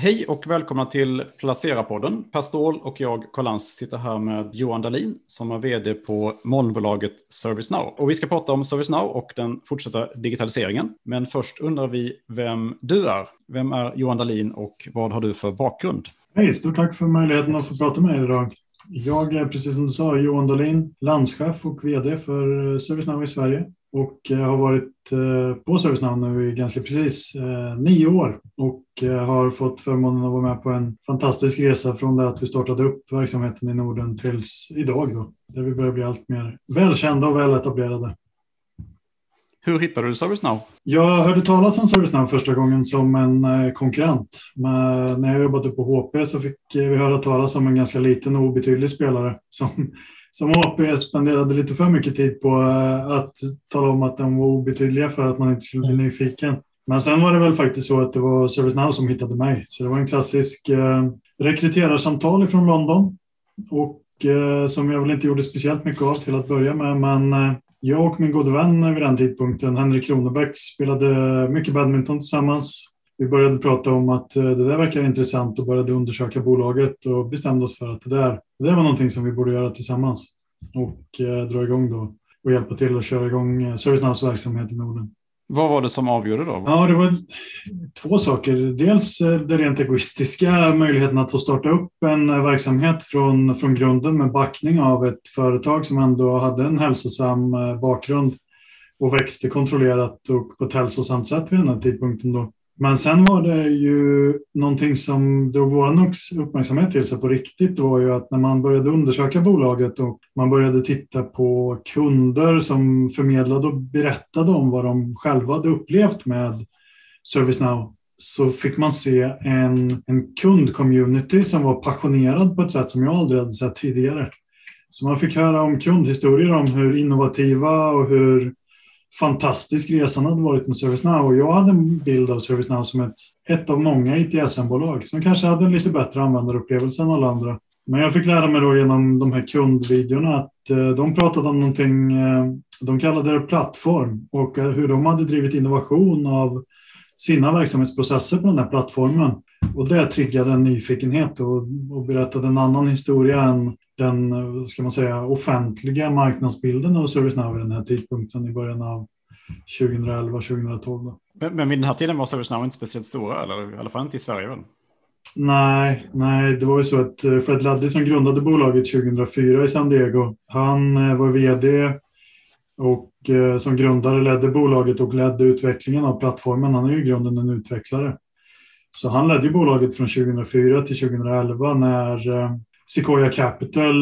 Hej och välkomna till Placera-podden. Per Ståhl och jag, Karl Lans, sitter här med Johan Dahlin som är vd på molnbolaget ServiceNow. Och vi ska prata om ServiceNow och den fortsatta digitaliseringen. Men först undrar vi vem du är. Vem är Johan Dahlin och vad har du för bakgrund? Hej, stort tack för möjligheten att få prata med er idag. Jag är precis som du sa Johan Dahlin, landschef och vd för ServiceNow i Sverige och har varit eh, på ServiceNow nu i ganska precis eh, nio år och eh, har fått förmånen att vara med på en fantastisk resa från det att vi startade upp verksamheten i Norden tills idag då, där vi börjar bli allt mer välkända och väletablerade. Hur hittade du ServiceNow? Jag hörde talas om ServiceNow första gången som en konkurrent. Men när jag jobbade på HP så fick vi höra talas om en ganska liten och obetydlig spelare som som HP spenderade lite för mycket tid på eh, att tala om att de var obetydliga för att man inte skulle bli mm. nyfiken. Men sen var det väl faktiskt så att det var ServiceNow som hittade mig. Så det var en klassisk eh, rekryterarsamtal från London och eh, som jag väl inte gjorde speciellt mycket av till att börja med. Men eh, jag och min gode vän vid den tidpunkten, Henrik Kronebäck, spelade mycket badminton tillsammans. Vi började prata om att eh, det där verkar intressant och började undersöka bolaget och bestämde oss för att det där, det där var någonting som vi borde göra tillsammans och eh, dra igång då och hjälpa till att köra igång eh, ServiceNows verksamhet i Norden. Vad var det som avgjorde då? Ja, det var två saker. Dels eh, det rent egoistiska, möjligheten att få starta upp en verksamhet från, från grunden med backning av ett företag som ändå hade en hälsosam bakgrund och växte kontrollerat och på ett hälsosamt sätt vid den här tidpunkten. Då. Men sen var det ju någonting som drog vår uppmärksamhet till sig på riktigt var ju att när man började undersöka bolaget och man började titta på kunder som förmedlade och berättade om vad de själva hade upplevt med ServiceNow så fick man se en, en kundcommunity som var passionerad på ett sätt som jag aldrig hade sett tidigare. Så man fick höra om kundhistorier om hur innovativa och hur fantastisk resan hade varit med ServiceNow och jag hade en bild av ServiceNow som ett, ett av många ITSM-bolag som kanske hade en lite bättre användarupplevelse än alla andra. Men jag fick lära mig då genom de här kundvideorna att eh, de pratade om någonting, eh, de kallade det plattform och eh, hur de hade drivit innovation av sina verksamhetsprocesser på den här plattformen. Och det triggade en nyfikenhet och, och berättade en annan historia än den ska man säga, offentliga marknadsbilden av ServiceNow vid den här tidpunkten i början av 2011-2012. Men, men vid den här tiden var ServiceNow inte speciellt stora, eller i alla fall inte i Sverige väl? Nej, nej, det var ju så att eh, Fred Luddy som grundade bolaget 2004 i San Diego, han eh, var vd och eh, som grundare ledde bolaget och ledde utvecklingen av plattformen. Han är ju i grunden en utvecklare. Så han ledde bolaget från 2004 till 2011 när Sequoia Capital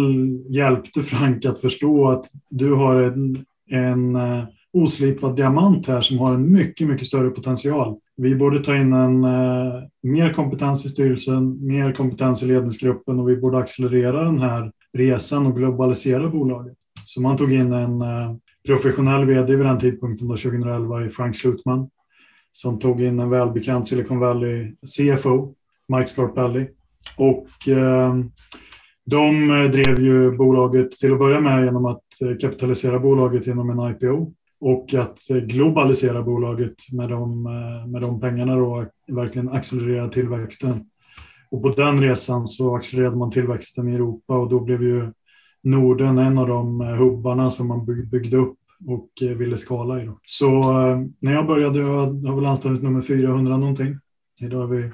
hjälpte Frank att förstå att du har en, en eh, oslipad diamant här som har en mycket, mycket större potential. Vi borde ta in en eh, mer kompetens i styrelsen, mer kompetens i ledningsgruppen och vi borde accelerera den här resan och globalisera bolaget. Så man tog in en eh, professionell vd vid den tidpunkten, då 2011, i Frank Slutman, som tog in en välbekant Silicon Valley CFO, Mike Scarpelli. Och eh, de eh, drev ju bolaget till att börja med genom att eh, kapitalisera bolaget genom en IPO och att eh, globalisera bolaget med de, med de pengarna och verkligen accelerera tillväxten. Och på den resan så accelererade man tillväxten i Europa och då blev ju Norden en av de hubbarna som man byggde upp och ville skala i. Då. Så när jag började, jag har väl anställningsnummer 400 någonting. Idag är vi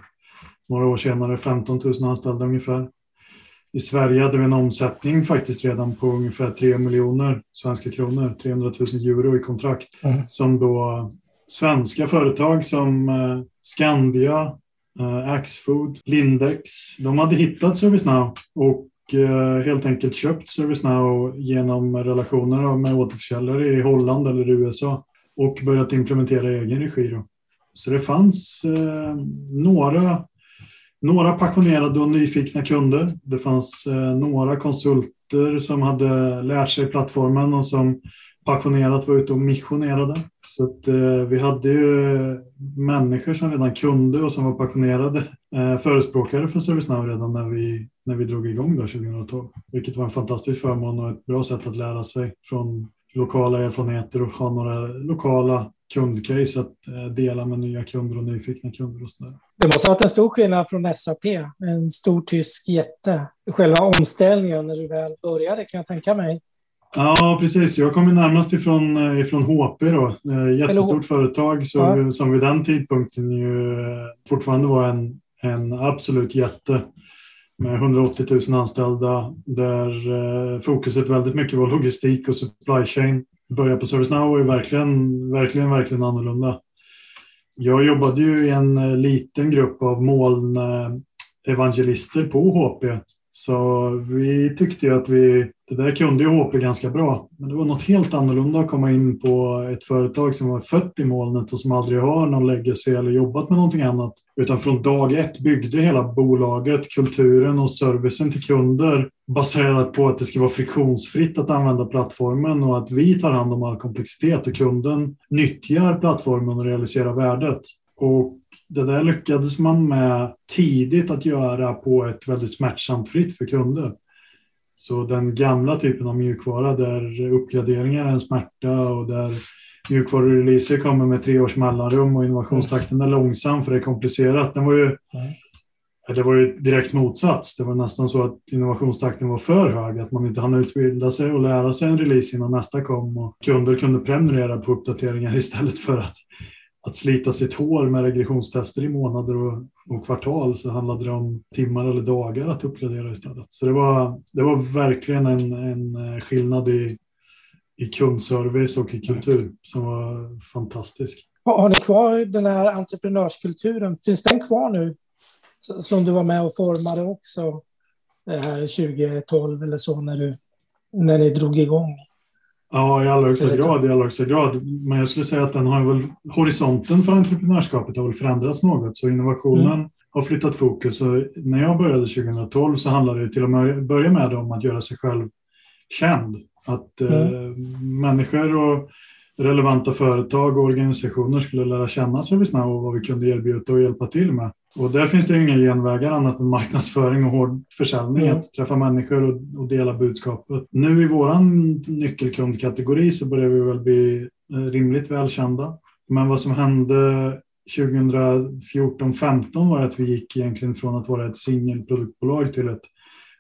några år senare 15 000 anställda ungefär. I Sverige hade vi en omsättning faktiskt redan på ungefär 3 miljoner svenska kronor, 300 000 euro i kontrakt, mm. som då svenska företag som eh, Skandia, eh, Axfood, Lindex, de hade hittat ServiceNow och eh, helt enkelt köpt ServiceNow genom relationer med återförsäljare i Holland eller USA och börjat implementera i egen regi. Då. Så det fanns några några passionerade och nyfikna kunder. Det fanns eh, några konsulter som hade lärt sig plattformen och som passionerat var ute och missionerade. Så att, eh, vi hade ju människor som redan kunde och som var passionerade eh, förespråkare för ServiceNow redan när vi, när vi drog igång då 2012. Vilket var en fantastisk förmån och ett bra sätt att lära sig från lokala erfarenheter och ha några lokala kundcase att eh, dela med nya kunder och nyfikna kunder. Och sådär. Det måste ha varit en stor skillnad från SAP, en stor tysk jätte. Själva omställningen när du väl började kan jag tänka mig. Ja, precis. Jag kommer närmast ifrån, eh, ifrån HP då. Eh, jättestort företag som, ja. som vid den tidpunkten ju eh, fortfarande var en, en absolut jätte med 180 000 anställda där fokuset väldigt mycket var logistik och supply chain. Börja på ServiceNow är verkligen, verkligen, verkligen annorlunda. Jag jobbade ju i en eh, liten grupp av molnevangelister eh, på HP så vi tyckte ju att vi, det där kunde ju HP ganska bra. Men det var något helt annorlunda att komma in på ett företag som var fött i molnet och som aldrig har någon legacy eller jobbat med någonting annat. Utan från dag ett byggde hela bolaget, kulturen och servicen till kunder baserat på att det ska vara friktionsfritt att använda plattformen och att vi tar hand om all komplexitet och kunden nyttjar plattformen och realiserar värdet. Och det där lyckades man med tidigt att göra på ett väldigt smärtsamt fritt för kunder. Så den gamla typen av mjukvara där uppgraderingar är en smärta och där mjukvarureleaser kommer med tre års mellanrum och innovationstakten är långsam för det är komplicerat. Den var ju, det var ju direkt motsats. Det var nästan så att innovationstakten var för hög, att man inte hann utbilda sig och lära sig en release innan nästa kom och kunder kunde prenumerera på uppdateringar istället för att att slita sitt hår med regressionstester i månader och, och, kvartal så handlade det om timmar eller dagar att uppgradera istället. Så det var, det var verkligen en, en skillnad i, i kundservice och i kultur som var fantastisk. Har ni kvar den här entreprenörskulturen? Finns den kvar nu? Som du var med och formade också det här 2012 eller så när, du, när ni drog igång? Ja, i allra högsta grad. I allra högsta grad. Men jag skulle säga att den har väl, horisonten för entreprenörskapet har väl förändrats något. Så innovationen mm. har flyttat fokus. Och när jag började 2012 så handlade det till att börja med om att göra sig själv känd. Att mm. eh, människor och relevanta företag och organisationer skulle lära känna ServiceNow och vad vi kunde erbjuda och hjälpa till med. Och där finns det inga genvägar annat än marknadsföring och hård försäljning, mm. att träffa människor och, och, dela budskapet. Nu i våran nyckelkundkategori så börjar vi väl bli eh, rimligt välkända. Men vad som hände 2014-15 var att vi gick egentligen från att vara ett singelproduktbolag till ett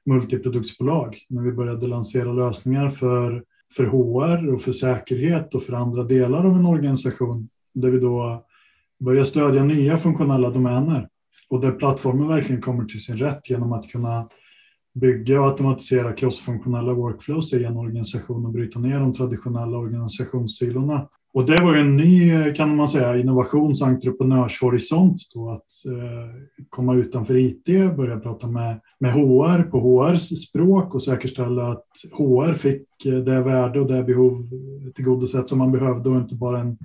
multiproduktsbolag när vi började lansera lösningar för, för HR och för säkerhet och för andra delar av en organisation där vi då börjar stödja nya funktionella domäner och där plattformen verkligen kommer till sin rätt genom att kunna bygga och automatisera crossfunktionella workflows i en organisation och bryta ner de traditionella organisationssilorna. Och det var ju en ny, kan man säga, innovations och entreprenörshorisont då att eh, komma utanför IT, börja prata med, med HR på HRs språk och säkerställa att HR fick eh, det värde och det behov tillgodosett som man behövde och inte bara en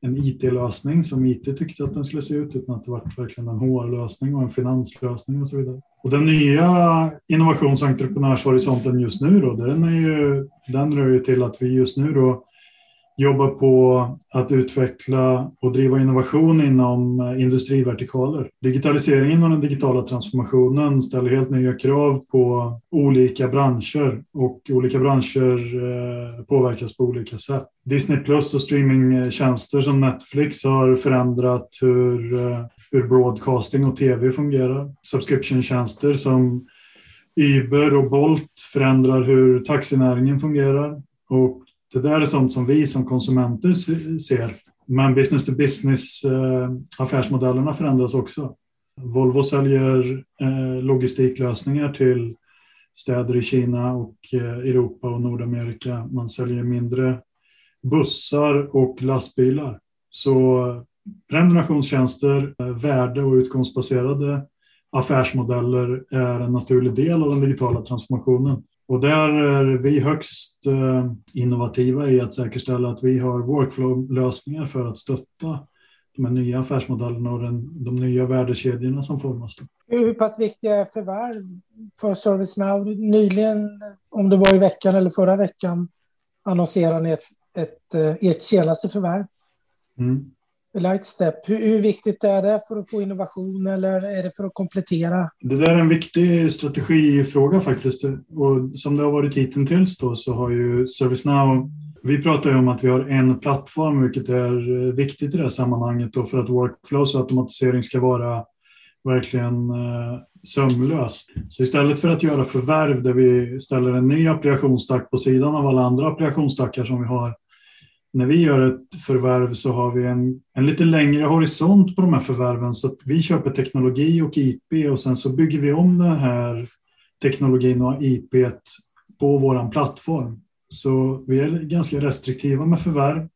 en IT-lösning som IT tyckte att den skulle se ut, utan att det var verkligen en HR-lösning och en finanslösning och så vidare. Och den nya innovations och entreprenörshorisonten just nu då, den, är ju, den rör ju till att vi just nu då jobbar på att utveckla och driva innovation inom eh, industrivertikaler. Digitaliseringen och den digitala transformationen ställer helt nya krav på olika branscher och olika branscher eh, påverkas på olika sätt. Disney Plus och streamingtjänster som Netflix har förändrat hur, eh, hur broadcasting och tv fungerar. Subscription-tjänster som Uber och Bolt förändrar hur taxinäringen fungerar. Och det där är sånt som vi som konsumenter ser. Men business to business eh, affärsmodellerna förändras också. Volvo säljer eh, logistiklösningar till städer i Kina och eh, Europa och Nordamerika. Man säljer mindre bussar och lastbilar. Så prenumerationstjänster, eh, värde och utgångsbaserade affärsmodeller är en naturlig del av den digitala transformationen. Och där är vi högst eh, innovativa i att säkerställa att vi har workflow-lösningar för att stötta de här nya affärsmodellerna och den, de nya värdekedjorna som formas. Hur pass viktiga är förvärv för ServiceNow? Nyligen, om det var i veckan eller förra veckan, annonserade ni ett, ett, ett, eh, ert senaste förvärv. Mm. Lightstep, hur, hur, viktigt är det för att få innovation eller är det för att komplettera? Det där är en viktig strategifråga faktiskt. Och som det har varit hittills då så har ju ServiceNow vi pratar ju om att vi har en plattform, vilket är eh, viktigt i det här sammanhanget då för att workflows och automatisering ska vara verkligen eh, sömlöst. Så istället för att göra förvärv där vi ställer en ny applikationstack på sidan av alla andra applikationsstackar som vi har. När vi gör ett förvärv så har vi en, en lite längre horisont på de här förvärven. Så att vi köper teknologi och IP och sen så bygger vi om den här teknologin och IP på vår plattform. Så vi är ganska restriktiva med förvärv.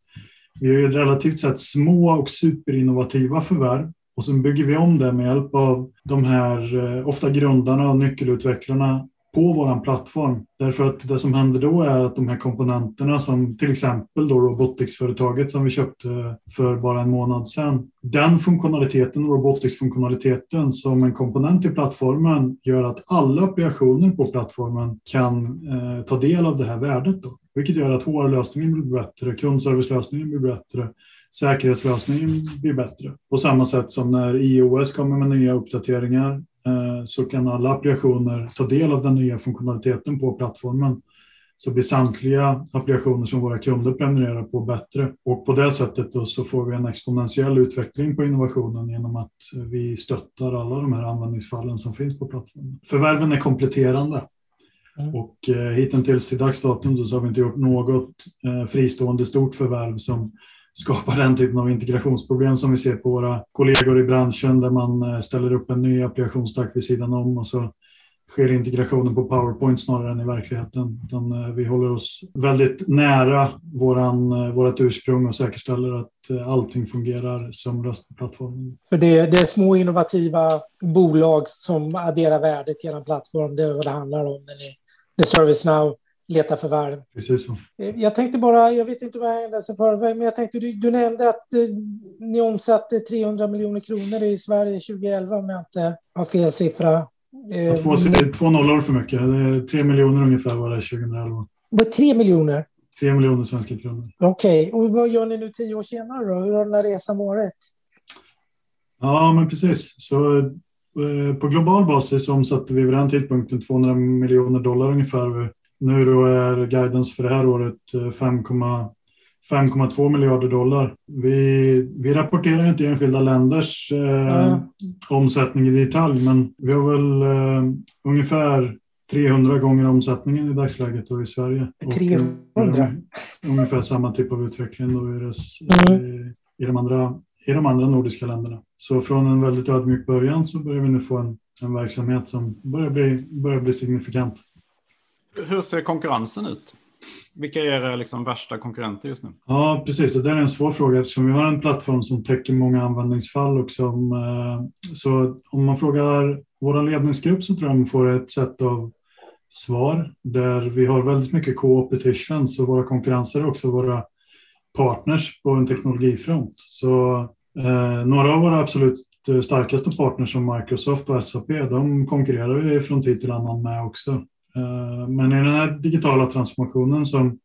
Vi har relativt sett små och superinnovativa förvärv och sen bygger vi om det med hjälp av de här, eh, ofta grundarna och nyckelutvecklarna på vår plattform. Därför att det som händer då är att de här komponenterna som till exempel då Robotics-företaget som vi köpte för bara en månad sedan. Den funktionaliteten, Robotics-funktionaliteten som en komponent i plattformen gör att alla applikationer på plattformen kan eh, ta del av det här värdet. Då. Vilket gör att HR-lösningen blir bättre, kundservicelösningen blir bättre, säkerhetslösningen blir bättre. På samma sätt som när iOS kommer med nya uppdateringar så kan alla applikationer ta del av den nya funktionaliteten på plattformen. Så blir samtliga applikationer som våra kunder prenumererar på bättre. Och på det sättet så får vi en exponentiell utveckling på innovationen genom att vi stöttar alla de här användningsfallen som finns på plattformen. Förvärven är kompletterande. Mm. Och eh, hittills till dags datum så har vi inte gjort något eh, fristående stort förvärv som skapar den typen av integrationsproblem som vi ser på våra kollegor i branschen där man eh, ställer upp en ny applikationstack vid sidan om och så sker integrationen på PowerPoint snarare än i verkligheten. Utan eh, vi håller oss väldigt nära våran, eh, vårat ursprung och säkerställer att allting fungerar sömlöst på plattformen. För det, det är små innovativa bolag som adderar värde till er plattform. Det är vad det handlar om när ni, när ServiceNow leta förvärv. Precis så. Eh, jag tänkte bara, jag vet inte vad jag händelser för, men jag tänkte, du, du nämnde att eh, ni omsatte 300 miljoner kronor i Sverige 2011 om jag inte har fel siffra. Eh, två, två nollor för mycket. Tre miljoner ungefär var det 2011. Var tre miljoner? Tre miljoner svenska kronor. Okej, okay. och vad gör ni nu tio år senare då? Hur har den här resan varit? Ja, men precis. Så eh, på global basis omsatte vi vid den tidpunkten 200 miljoner dollar ungefär nu då är guidance för det här året 5,2 eh, miljarder dollar. Vi, vi rapporterar inte enskilda länders eh, mm. omsättning i detalj, men vi har väl eh, ungefär 300 gånger omsättningen i dagsläget då i Sverige. 300? Och, eh, ungefär samma typ av utveckling då i, res, mm. i, i, de andra, i de andra nordiska länderna. Så från en väldigt ödmjuk början så börjar vi nu få en, en verksamhet som börjar bli, börjar bli signifikant. Hur ser konkurrensen ut? Vilka är era liksom värsta konkurrenter just nu? Ja, precis. Det är en svår fråga eftersom vi har en plattform som täcker många användningsfall. Och som, eh, så om man frågar vår ledningsgrupp så tror jag man får ett sätt av svar där vi har väldigt mycket co-opetition. Så våra konkurrenser är också våra partners på en teknologifront. Så eh, några av våra absolut starkaste partners som Microsoft och SAP, de konkurrerar vi från tid till annan med också. Eh, men i den här digitala transformationen som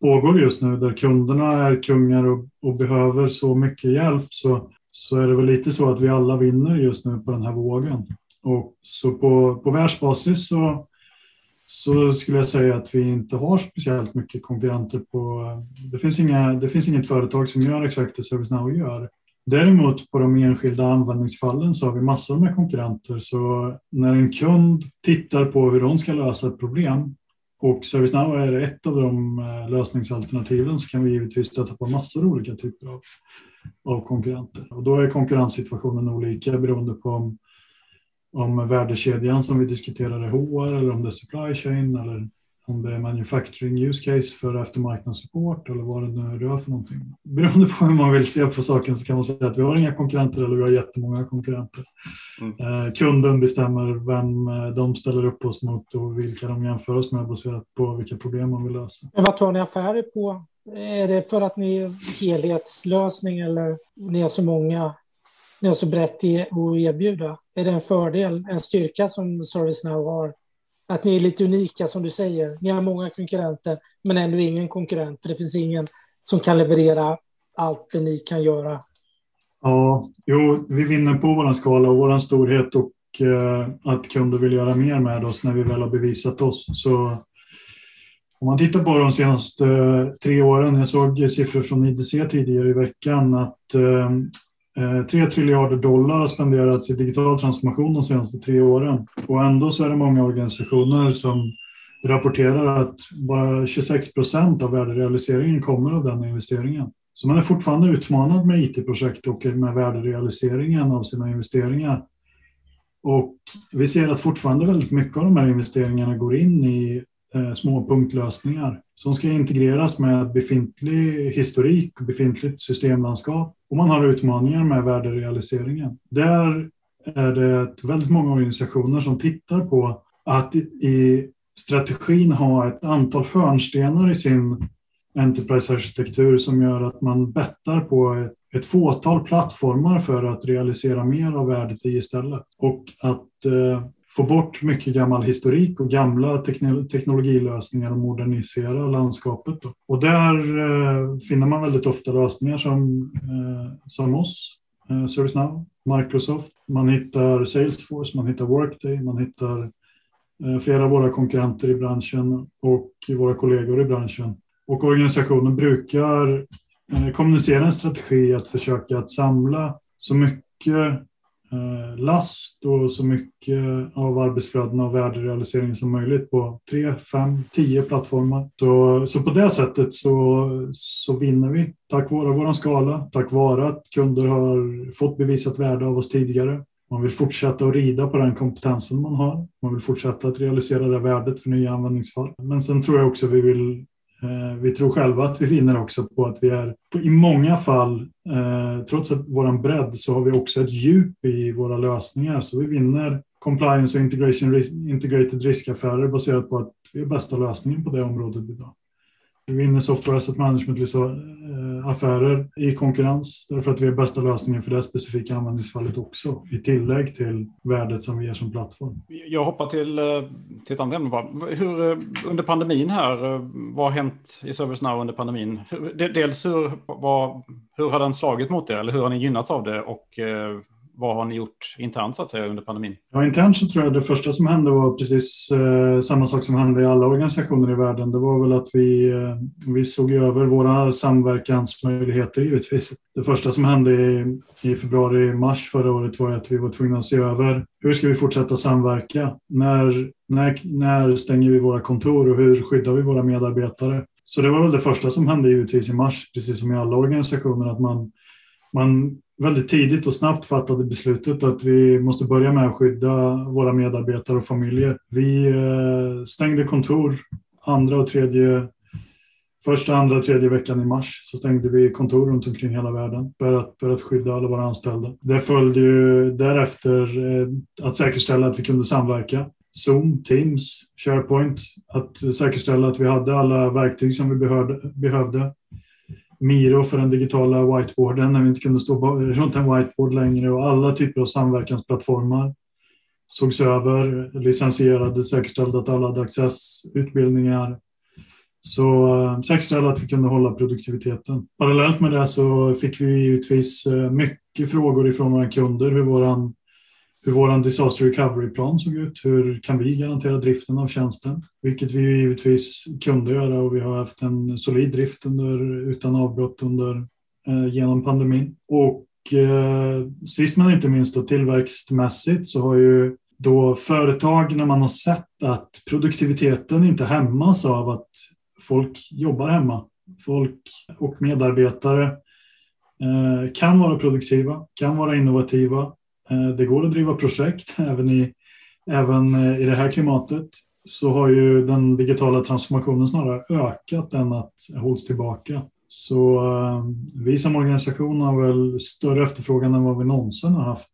pågår just nu där kunderna är kungar och, och, behöver så mycket hjälp så, så är det väl lite så att vi alla vinner just nu på den här vågen. Och så på, på världsbasis så, så skulle jag säga att vi inte har speciellt mycket konkurrenter på... Det finns, inga, det finns inget företag som gör exakt det ServiceNow gör. Däremot på de enskilda användningsfallen så har vi massor med konkurrenter. Så när en kund tittar på hur de ska lösa ett problem och ServiceNow är ett av de eh, lösningsalternativen så kan vi givetvis stöta på massor av olika typer av, av konkurrenter. Och då är konkurrenssituationen olika beroende på om, om värdekedjan som vi diskuterar är HR eller om det är supply chain eller om det är manufacturing use case för eftermarknadssupport eller vad det nu rör för någonting. Beroende på hur man vill se på saken så kan man säga att vi har inga konkurrenter eller vi har jättemånga konkurrenter. Mm. Eh, kunden bestämmer vem eh, de ställer upp oss mot och vilka de jämför oss med baserat på vilka problem man vill lösa. Men vad tar ni affärer på? Är det för att ni är helhetslösning eller ni har så många, ni har så brett att erbjuda? Är det en fördel, en styrka som ServiceNow har att ni är lite unika som du säger. Ni har många konkurrenter, men ändå ingen konkurrent, för det finns ingen som kan leverera allt det ni kan göra. Ja, jo, vi vinner på vår skala och vår storhet och eh, att kunder vill göra mer med oss när vi väl har bevisat oss. Så om man tittar på de senaste eh, tre åren, jag såg siffror från IDC tidigare i veckan, att eh, Eh, 3 triljarder dollar har spenderats i digital transformation de senaste tre åren. Och ändå så är det många organisationer som rapporterar att bara 26 procent av värderealiseringen kommer av den investeringen. Så man är fortfarande utmanad med IT-projekt och med värderealiseringen av sina investeringar. Och vi ser att fortfarande väldigt mycket av de här investeringarna går in i eh, små punktlösningar som ska integreras med befintlig historik och befintligt systemlandskap. Och man har utmaningar med värderealiseringen. Där är det väldigt många organisationer som tittar på att i strategin ha ett antal hörnstenar i sin Enterprise-arkitektur som gör att man bettar på ett, ett fåtal plattformar för att realisera mer av värdet i istället. Och att eh, få bort mycket gammal historik och gamla teknologilösningar och modernisera landskapet. Då. Och där eh, finner man väldigt ofta lösningar som, eh, som oss, eh, ServiceNow, Microsoft. Man hittar Salesforce, man hittar Workday, man hittar eh, flera av våra konkurrenter i branschen och våra kollegor i branschen. Och organisationen brukar eh, kommunicera en strategi att försöka att samla så mycket Eh, last och så mycket av arbetsflödena och värderealiseringen som möjligt på tre, fem, tio plattformar. Så, så på det sättet så, så vinner vi tack vare vår skala, tack vare att kunder har fått bevisat värde av oss tidigare. Man vill fortsätta att rida på den kompetensen man har. Man vill fortsätta att realisera det värdet för nya användningsfall. Men sen tror jag också vi vill Eh, vi tror själva att vi vinner också på att vi är, i många fall, eh, trots att vår bredd, så har vi också ett djup i våra lösningar. Så vi vinner compliance och integration, integrated riskaffärer baserat på att vi är bästa lösningen på det området idag. Vi vinner software asset management-affärer eh, i konkurrens därför att vi är bästa lösningen för det specifika användningsfallet också i tillägg till värdet som vi ger som plattform. Jag hoppar till, eh, till ett annat ämne bara. Hur, eh, under pandemin här, vad har hänt i ServiceNow under pandemin? Dels hur, vad, hur har den slagit mot er eller hur har ni gynnats av det och vad har ni gjort internt så att säga under pandemin? Ja, internt så tror jag det första som hände var precis eh, samma sak som hände i alla organisationer i världen. Det var väl att vi, eh, vi såg över våra samverkansmöjligheter givetvis. Det första som hände i, i februari-mars förra året var att vi var tvungna att se över hur ska vi fortsätta samverka? När, när, när stänger vi våra kontor och hur skyddar vi våra medarbetare? Så det var väl det första som hände givetvis i mars, precis som i alla organisationer, att man, man väldigt tidigt och snabbt fattade beslutet att vi måste börja med att skydda våra medarbetare och familjer. Vi eh, stängde kontor andra och tredje Första, andra, och tredje veckan i mars så stängde vi kontor runt omkring hela världen för att, för att skydda alla våra anställda. Det följde ju därefter eh, att säkerställa att vi kunde samverka. Zoom, Teams, SharePoint, att säkerställa att vi hade alla verktyg som vi behövde. behövde. Miro för den digitala whiteboarden när vi inte kunde stå runt en whiteboard längre och alla typer av samverkansplattformar sågs över, licensierade, säkerställde att alla hade access, utbildningar. Så eh, säkerställde att vi kunde hålla produktiviteten. Parallellt med det så fick vi givetvis eh, mycket frågor ifrån våra kunder hur våran hur vår disaster recovery-plan såg ut. Hur kan vi garantera driften av tjänsten? Vilket vi givetvis kunde göra och vi har haft en solid drift under, utan avbrott under, eh, genom pandemin. Och eh, sist men inte minst då, tillväxtmässigt så har ju då företag när man har sett att produktiviteten inte hämmas av att folk jobbar hemma. Folk och medarbetare eh, kan vara produktiva, kan vara innovativa, Eh, det går att driva projekt även i, även eh, i det här klimatet. Så har ju den digitala transformationen snarare ökat än att hålls tillbaka. Så eh, vi som organisation har väl större efterfrågan än vad vi någonsin har haft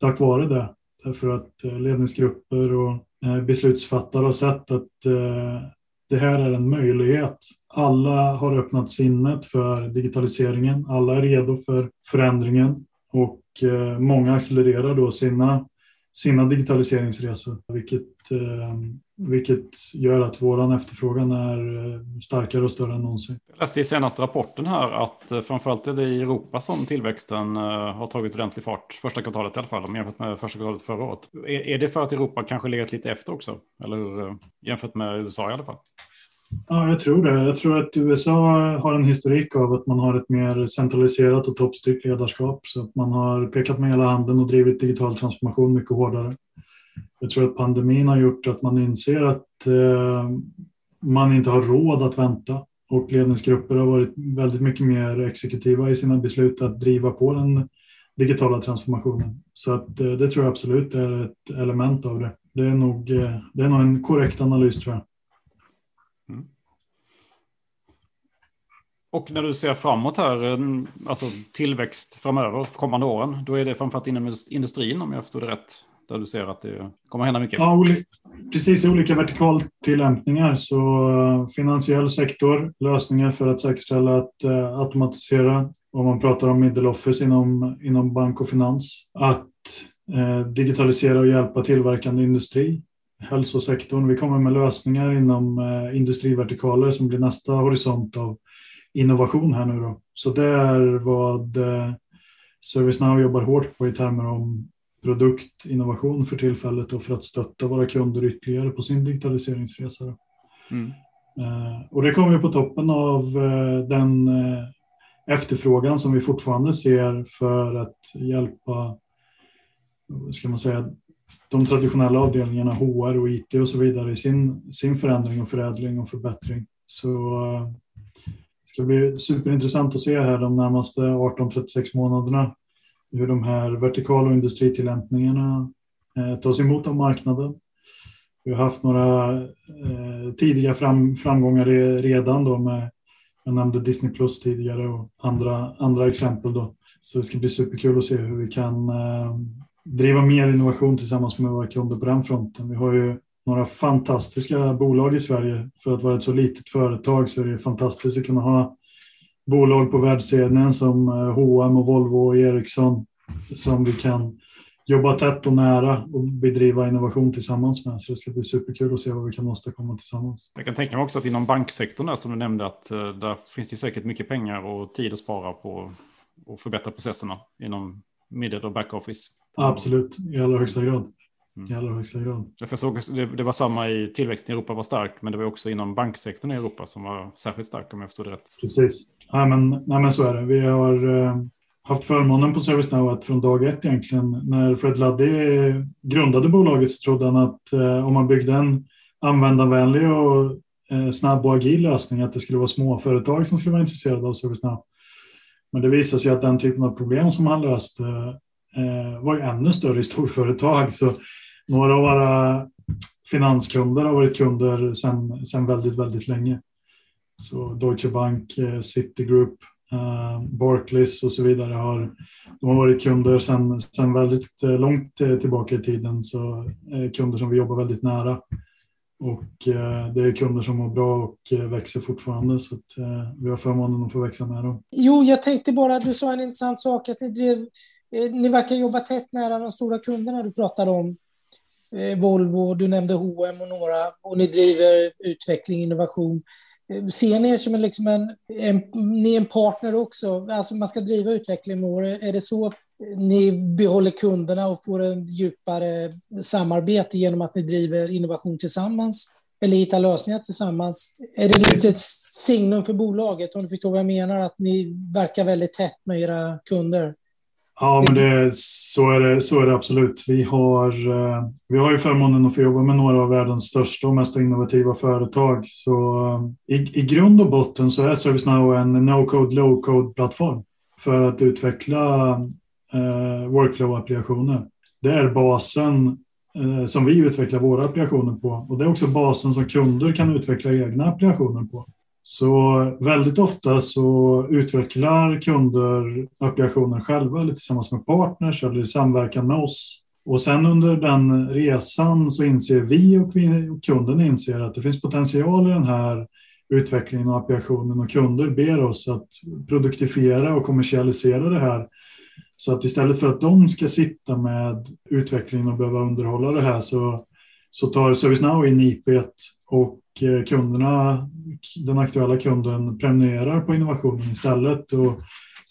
tack vare det. Därför att ledningsgrupper och beslutsfattare har sett att det här är en möjlighet. Alla har öppnat sinnet för digitaliseringen. Alla är redo för förändringen och eh, många accelererar då sina, sina digitaliseringsresor, vilket, eh, vilket gör att vår efterfrågan är eh, starkare och större än någonsin. Jag läste i senaste rapporten här att framförallt är det i Europa som tillväxten har tagit ordentlig fart, första kvartalet i alla fall, jämfört med första kvartalet förra året. Är, är det för att Europa kanske legat lite efter också? Eller hur, jämfört med USA i alla fall? Ja, jag tror det. Jag tror att USA har en historik av att man har ett mer centraliserat och toppstyrt ledarskap. Så att man har pekat med hela handen och drivit digital transformation mycket hårdare. Jag tror att pandemin har gjort att man inser att eh, man inte har råd att vänta. Och ledningsgrupper har varit väldigt mycket mer exekutiva i sina beslut att driva på den digitala transformationen. Så att, eh, det tror jag absolut är ett element av det. Det är nog, eh, det är nog en korrekt analys tror jag. Och när du ser framåt här, eh, alltså tillväxt framöver, kommande åren, då är det framförallt inom industrin om jag förstår det rätt? Där du ser att det kommer hända mycket? Ja, precis olika vertikaltillämpningar. Så eh, finansiell sektor, lösningar för att säkerställa att uh, automatisera, om man pratar om middle office inom, inom bank och finans, att uh, digitalisera och hjälpa tillverkande industri, hälsosektorn. Vi kommer med lösningar inom industrivertikaler som blir nästa horisont av innovation här nu då. Så det är vad ServiceNow jobbar hårt på i termer om produktinnovation för tillfället och för att stötta våra kunder ytterligare på sin digitaliseringsresa. Mm. Eh, och det kommer på toppen av eh, den eh, efterfrågan som vi fortfarande ser för att hjälpa ska man säga, de traditionella avdelningarna HR och IT och så vidare i sin, sin förändring och förädling och förbättring. Så det ska bli superintressant att se här de närmaste 18-36 månaderna hur de här vertikala industritillämpningarna eh, tas emot av marknaden. Vi har haft några eh, tidiga fram, framgångar redan då med, jag nämnde Disney Plus tidigare och andra, andra exempel då. Så det ska bli superkul att se hur vi kan eh, driva mer innovation tillsammans med våra kunder på den fronten. Vi har ju några fantastiska bolag i Sverige. För att vara ett så litet företag så är det fantastiskt att kunna ha bolag på världsscenen som H&M och Volvo och Ericsson som vi kan jobba tätt och nära och bedriva innovation tillsammans med. Så det ska bli superkul att se vad vi kan åstadkomma tillsammans. Jag kan tänka mig också att inom banksektorn där som du nämnde att eh, där finns det säkert mycket pengar och tid att spara på och förbättra processerna inom middle och backoffice. Absolut, i allra högsta grad. Mm. I allra högsta grad. Jag såg, det, det var samma i tillväxten i Europa var stark, men det var också inom banksektorn i Europa som var särskilt stark om jag förstod det rätt. Precis. Nej, men, nej, men så är det. Vi har eh, haft förmånen på ServiceNow att från dag ett egentligen, när Fred Luddy grundade bolaget så trodde han att eh, om man byggde en användarvänlig och eh, snabb och agil lösning att det skulle vara småföretag som skulle vara intresserade av ServiceNow. Men det visade sig att den typen av problem som han löste eh, var ju ännu större i storföretag. Så några av våra finanskunder har varit kunder sedan väldigt, väldigt länge. Så Deutsche Bank, eh, Citigroup, eh, Barclays och så vidare har, de har varit kunder sedan, väldigt eh, långt tillbaka i tiden. Så kunder som vi jobbar väldigt nära. Och det är kunder som mår bra och växer fortfarande. Så att, vi har förmånen att få växa med dem. Jo, jag tänkte bara, du sa en intressant sak. att Ni, drev, ni verkar jobba tätt nära de stora kunderna du pratade om. Eh, Volvo, du nämnde H&M och några. Och ni driver utveckling, innovation. Eh, ser ni er som en, liksom en, en, ni är en partner också? Alltså man ska driva utveckling. med Är det så eh, ni behåller kunderna och får en djupare samarbete genom att ni driver innovation tillsammans? Eller hittar lösningar tillsammans? Är det lite ett signum för bolaget, om du förstår vad jag menar? Att ni verkar väldigt tätt med era kunder? Ja, men det, så, är det, så är det absolut. Vi har, eh, vi har ju förmånen att få jobba med några av världens största och mest innovativa företag. Så eh, i, i grund och botten så är ServiceNow en no-code, low-code-plattform för att utveckla eh, workflow-applikationer. Det är basen eh, som vi utvecklar våra applikationer på och det är också basen som kunder kan utveckla egna applikationer på. Så väldigt ofta så utvecklar kunder applikationen själva eller tillsammans med partners eller i samverkan med oss. Och sen under den resan så inser vi och, vi och kunden inser att det finns potential i den här utvecklingen och applikationen och kunder ber oss att produktifiera och kommersialisera det här. Så att istället för att de ska sitta med utvecklingen och behöva underhålla det här så, så tar ServiceNow in IP och Eh, kunderna, den aktuella kunden prenumererar på innovationen istället. Och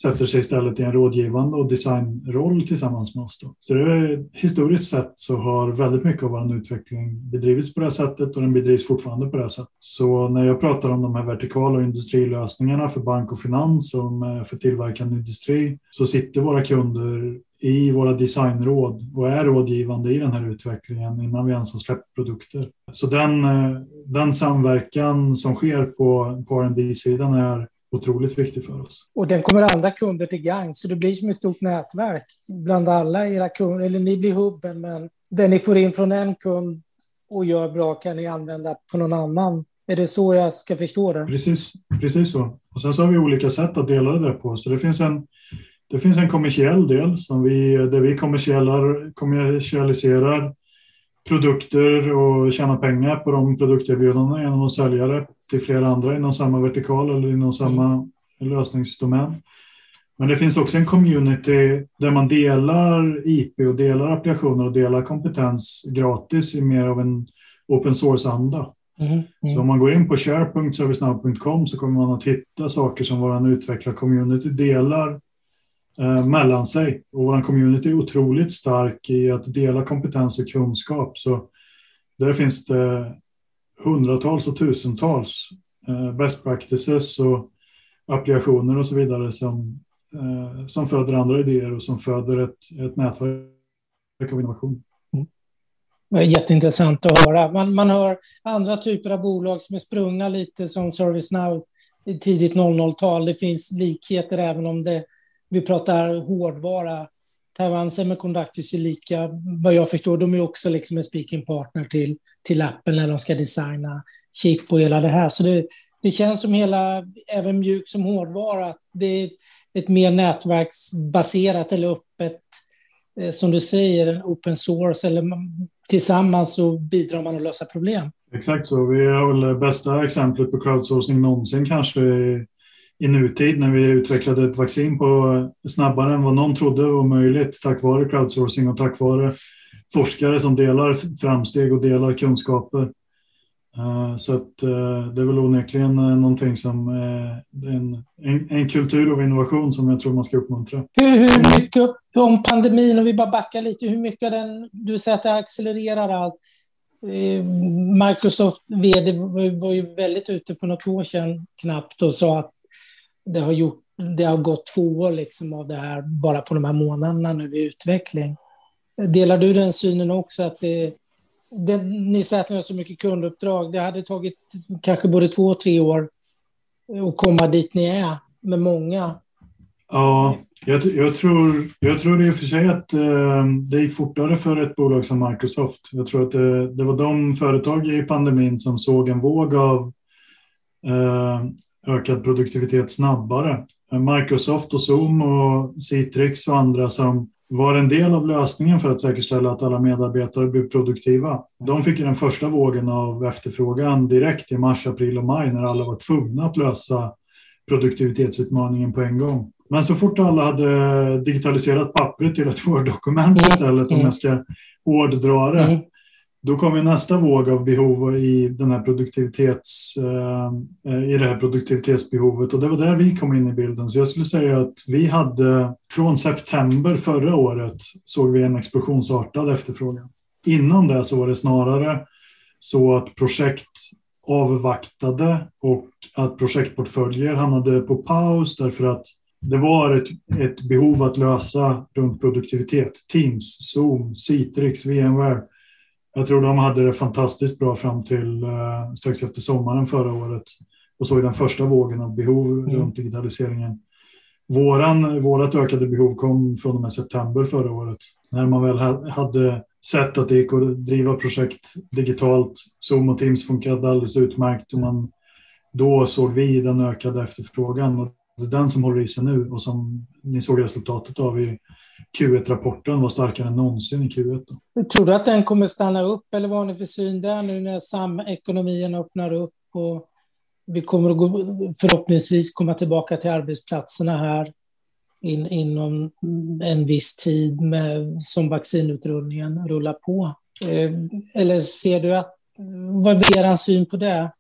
sätter sig istället i en rådgivande och designroll tillsammans med oss. Då. Så det är, historiskt sett så har väldigt mycket av vår utveckling bedrivits på det här sättet och den bedrivs fortfarande på det här sättet. Så när jag pratar om de här vertikala industrilösningarna för bank och finans och för tillverkande industri så sitter våra kunder i våra designråd och är rådgivande i den här utvecklingen innan vi ens har släppt produkter. Så den, eh, den samverkan som sker på, på rd sidan är otroligt viktig för oss. Och den kommer andra kunder till gang, så det blir som ett stort nätverk bland alla era kunder. Eller ni blir hubben, men det ni får in från en kund och gör bra kan ni använda på någon annan. Är det så jag ska förstå det? Precis, precis så. Och sen så har vi olika sätt att dela det på. Så det finns en, det finns en kommersiell del som vi, där vi kommersialiserar produkter och tjäna pengar på de produkterbjudandena genom att sälja det till flera andra inom samma vertikal eller inom samma lösningsdomän. Men det finns också en community där man delar IP och delar applikationer och delar kompetens gratis i mer av en open source-anda. Mm, mm. Så om man går in på share.servicenow.com så kommer man att hitta saker som vår utvecklar-community delar eh, mellan sig. Och vår community är otroligt stark i att dela kompetens och kunskap. Så där finns det hundratals och tusentals eh, best practices och applikationer och så vidare som, eh, som föder andra idéer och som föder ett, ett nätverk av innovation. Mm. Jätteintressant att höra. Man, man hör andra typer av bolag som är sprungna lite som ServiceNow i tidigt 00-tal. Det finns likheter även om det vi pratar hårdvara. Taiwan Semiconductors är lika, vad jag förstår, de är också liksom en speaking partner till, till Apple när de ska designa chip och hela det här. Så det, det känns som hela, även mjuk som hårdvara, att det är ett mer nätverksbaserat eller öppet, eh, som du säger, en open source, eller tillsammans så bidrar man att lösa problem. Exakt så. Vi har väl bästa exemplet på crowdsourcing någonsin kanske i nutid när vi utvecklade ett vaccin på snabbare än vad någon trodde var möjligt tack vare crowdsourcing och tack vare forskare som delar framsteg och delar kunskaper. Eh, så att eh, det är väl onekligen eh, någonting som en, en, en kultur av innovation som jag tror man ska uppmuntra. Hur, hur mycket om pandemin, och vi bara backar lite, hur mycket den, du säger att det accelererar allt. Microsoft vd var ju väldigt ute för något år sedan knappt och sa att det har, gjort, det har gått två år liksom av det här bara på de här månaderna nu i utveckling. Delar du den synen också att det, det, ni säger att ni har så mycket kunduppdrag. Det hade tagit kanske både två och tre år att komma dit ni är med många. Ja, jag, jag tror, jag tror i och för sig att eh, det gick fortare för ett bolag som Microsoft. Jag tror att det, det var de företag i pandemin som såg en våg av eh, ökad produktivitet snabbare. Microsoft och Zoom och Citrix och andra som var en del av lösningen för att säkerställa att alla medarbetare blev produktiva. De fick den första vågen av efterfrågan direkt i mars, april och maj när alla var tvungna att lösa produktivitetsutmaningen på en gång. Men så fort alla hade digitaliserat pappret till ett Word-dokument istället, om jag ska hårddra det, mm. Då kommer nästa våg av behov i, den här produktivitets, eh, i det här produktivitetsbehovet och det var där vi kom in i bilden. Så jag skulle säga att vi hade från september förra året såg vi en explosionsartad efterfrågan. Innan det så var det snarare så att projekt avvaktade och att projektportföljer hamnade på paus därför att det var ett, ett behov att lösa runt produktivitet. Teams, Zoom, Citrix, VMware jag tror de hade det fantastiskt bra fram till eh, strax efter sommaren förra året och såg den första vågen av behov mm. runt digitaliseringen. Våran, vårat ökade behov kom från och med september förra året när man väl hade sett att det gick att driva projekt digitalt. Zoom och Teams funkade alldeles utmärkt och man, då såg vi den ökade efterfrågan och det är den som håller i sig nu och som ni såg resultatet av i Q1-rapporten var starkare än någonsin i Q1. Då. Tror du att den kommer stanna upp eller vad har ni för syn där nu när samekonomin öppnar upp och vi kommer att gå, förhoppningsvis komma tillbaka till arbetsplatserna här in, inom en viss tid med, som vaccinutrullningen rullar på? Eh, eller ser du att, vad är er syn på det?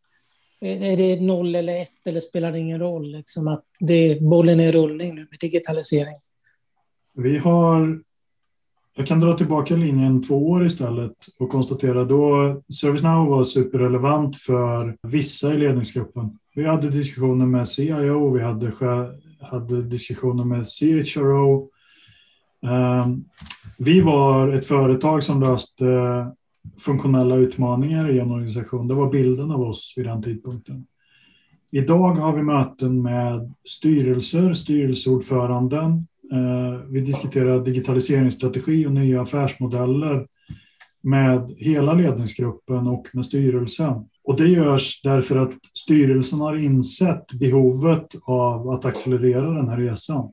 Eh, är det noll eller ett eller spelar det ingen roll? Liksom att det, bollen är rullning nu med digitalisering. Vi har jag kan dra tillbaka linjen två år istället och konstatera då ServiceNow var superrelevant för vissa i ledningsgruppen. Vi hade diskussioner med CIO, vi hade, hade diskussioner med CHRO. Ehm, vi var ett företag som löste funktionella utmaningar i en organisation. Det var bilden av oss vid den tidpunkten. Idag har vi möten med styrelser, styrelseordföranden, Eh, vi diskuterar digitaliseringsstrategi och nya affärsmodeller med hela ledningsgruppen och med styrelsen. Och det görs därför att styrelsen har insett behovet av att accelerera den här resan.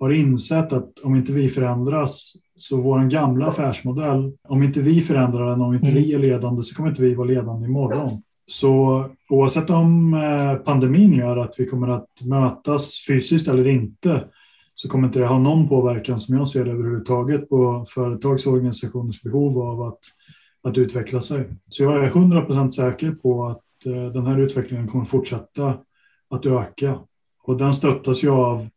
Har insett att om inte vi förändras så vår gamla affärsmodell, om inte vi förändrar den, om inte vi är ledande så kommer inte vi vara ledande imorgon. Så oavsett om eh, pandemin gör att vi kommer att mötas fysiskt eller inte så kommer inte det ha någon påverkan som jag ser det överhuvudtaget på företags och organisationers behov av att, att utveckla sig. Så jag är 100% säker på att eh, den här utvecklingen kommer fortsätta att öka. Och den stöttas ju av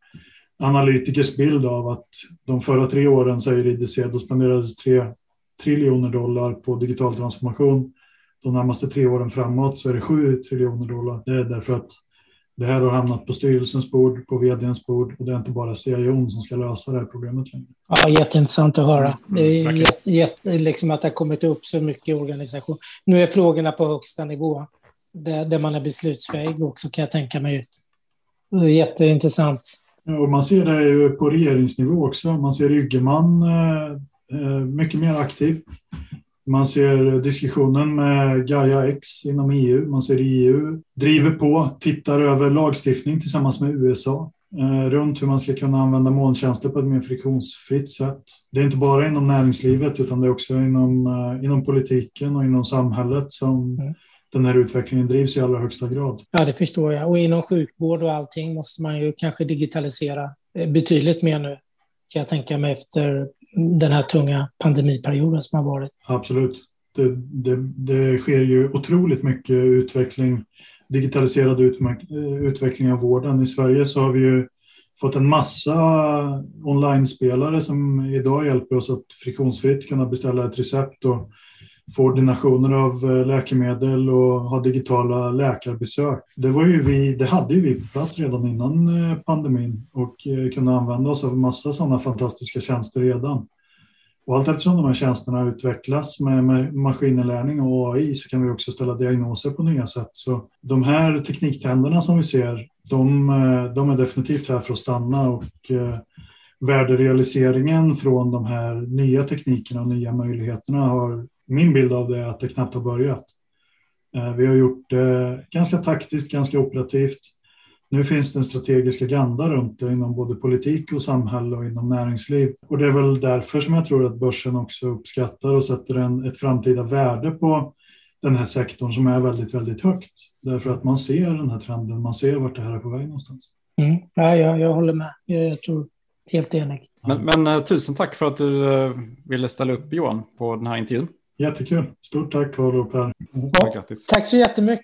analytikers bild av att de förra tre åren, säger IDC, då spenderades 3 triljoner dollar på digital transformation. De närmaste tre åren framåt så är det 7 triljoner dollar. Det är därför att det här har hamnat på styrelsens bord, på vdns bord och det är inte bara CIO som ska lösa det här problemet längre. Ja, jätteintressant att höra. Det är jätte, jätte, liksom att det har kommit upp så mycket i organisation. Nu är frågorna på högsta nivå, där, där man är beslutsfähig också kan jag tänka mig. Det är jätteintressant. Ja, och man ser det ju på regeringsnivå också. Man ser Ygeman eh, eh mycket mer aktiv. Man ser diskussionen med Gaia X inom EU. Man ser EU driver på, tittar över lagstiftning tillsammans med USA eh, runt hur man ska kunna använda molntjänster på ett mer friktionsfritt sätt. Det är inte bara inom näringslivet utan det är också inom, eh, inom politiken och inom samhället som mm. den här utvecklingen drivs i allra högsta grad. Ja, det förstår jag. Och inom sjukvård och allting måste man ju kanske digitalisera eh, betydligt mer nu kan jag tänka mig efter den här tunga pandemiperioden som har varit. Absolut. Det, det, det sker ju otroligt mycket utveckling, digitaliserad utveckling av vården. I Sverige så har vi ju fått en massa online-spelare som idag hjälper oss att friktionsfritt kunna beställa ett recept och få ordinationer av eh, läkemedel och ha digitala läkarbesök. Det, var ju vi, det hade ju vi på plats redan innan eh, pandemin och eh, kunde använda oss av massa sådana fantastiska tjänster redan. Och allt eftersom de här tjänsterna utvecklas med, med maskininlärning och AI så kan vi också ställa diagnoser på nya sätt. Så de här tekniktrenderna som vi ser, de, de är definitivt här för att stanna och värderealiseringen från de här nya teknikerna och nya möjligheterna har min bild av det är att det knappt har börjat. Eh, vi har gjort det ganska taktiskt, ganska operativt. Nu finns det en strategisk agenda runt det inom både politik och samhälle och inom näringsliv. Och det är väl därför som jag tror att börsen också uppskattar och sätter en, ett framtida värde på den här sektorn som är väldigt, väldigt högt. Därför att man ser den här trenden, man ser vart det här är på väg någonstans. Mm. Ja, jag, jag håller med. Jag, jag tror helt enig. Men, men, uh, tusen tack för att du ville ställa upp Johan på den här intervjun. Jättekul. Stort tack Carl och Per. Ja, tack så jättemycket.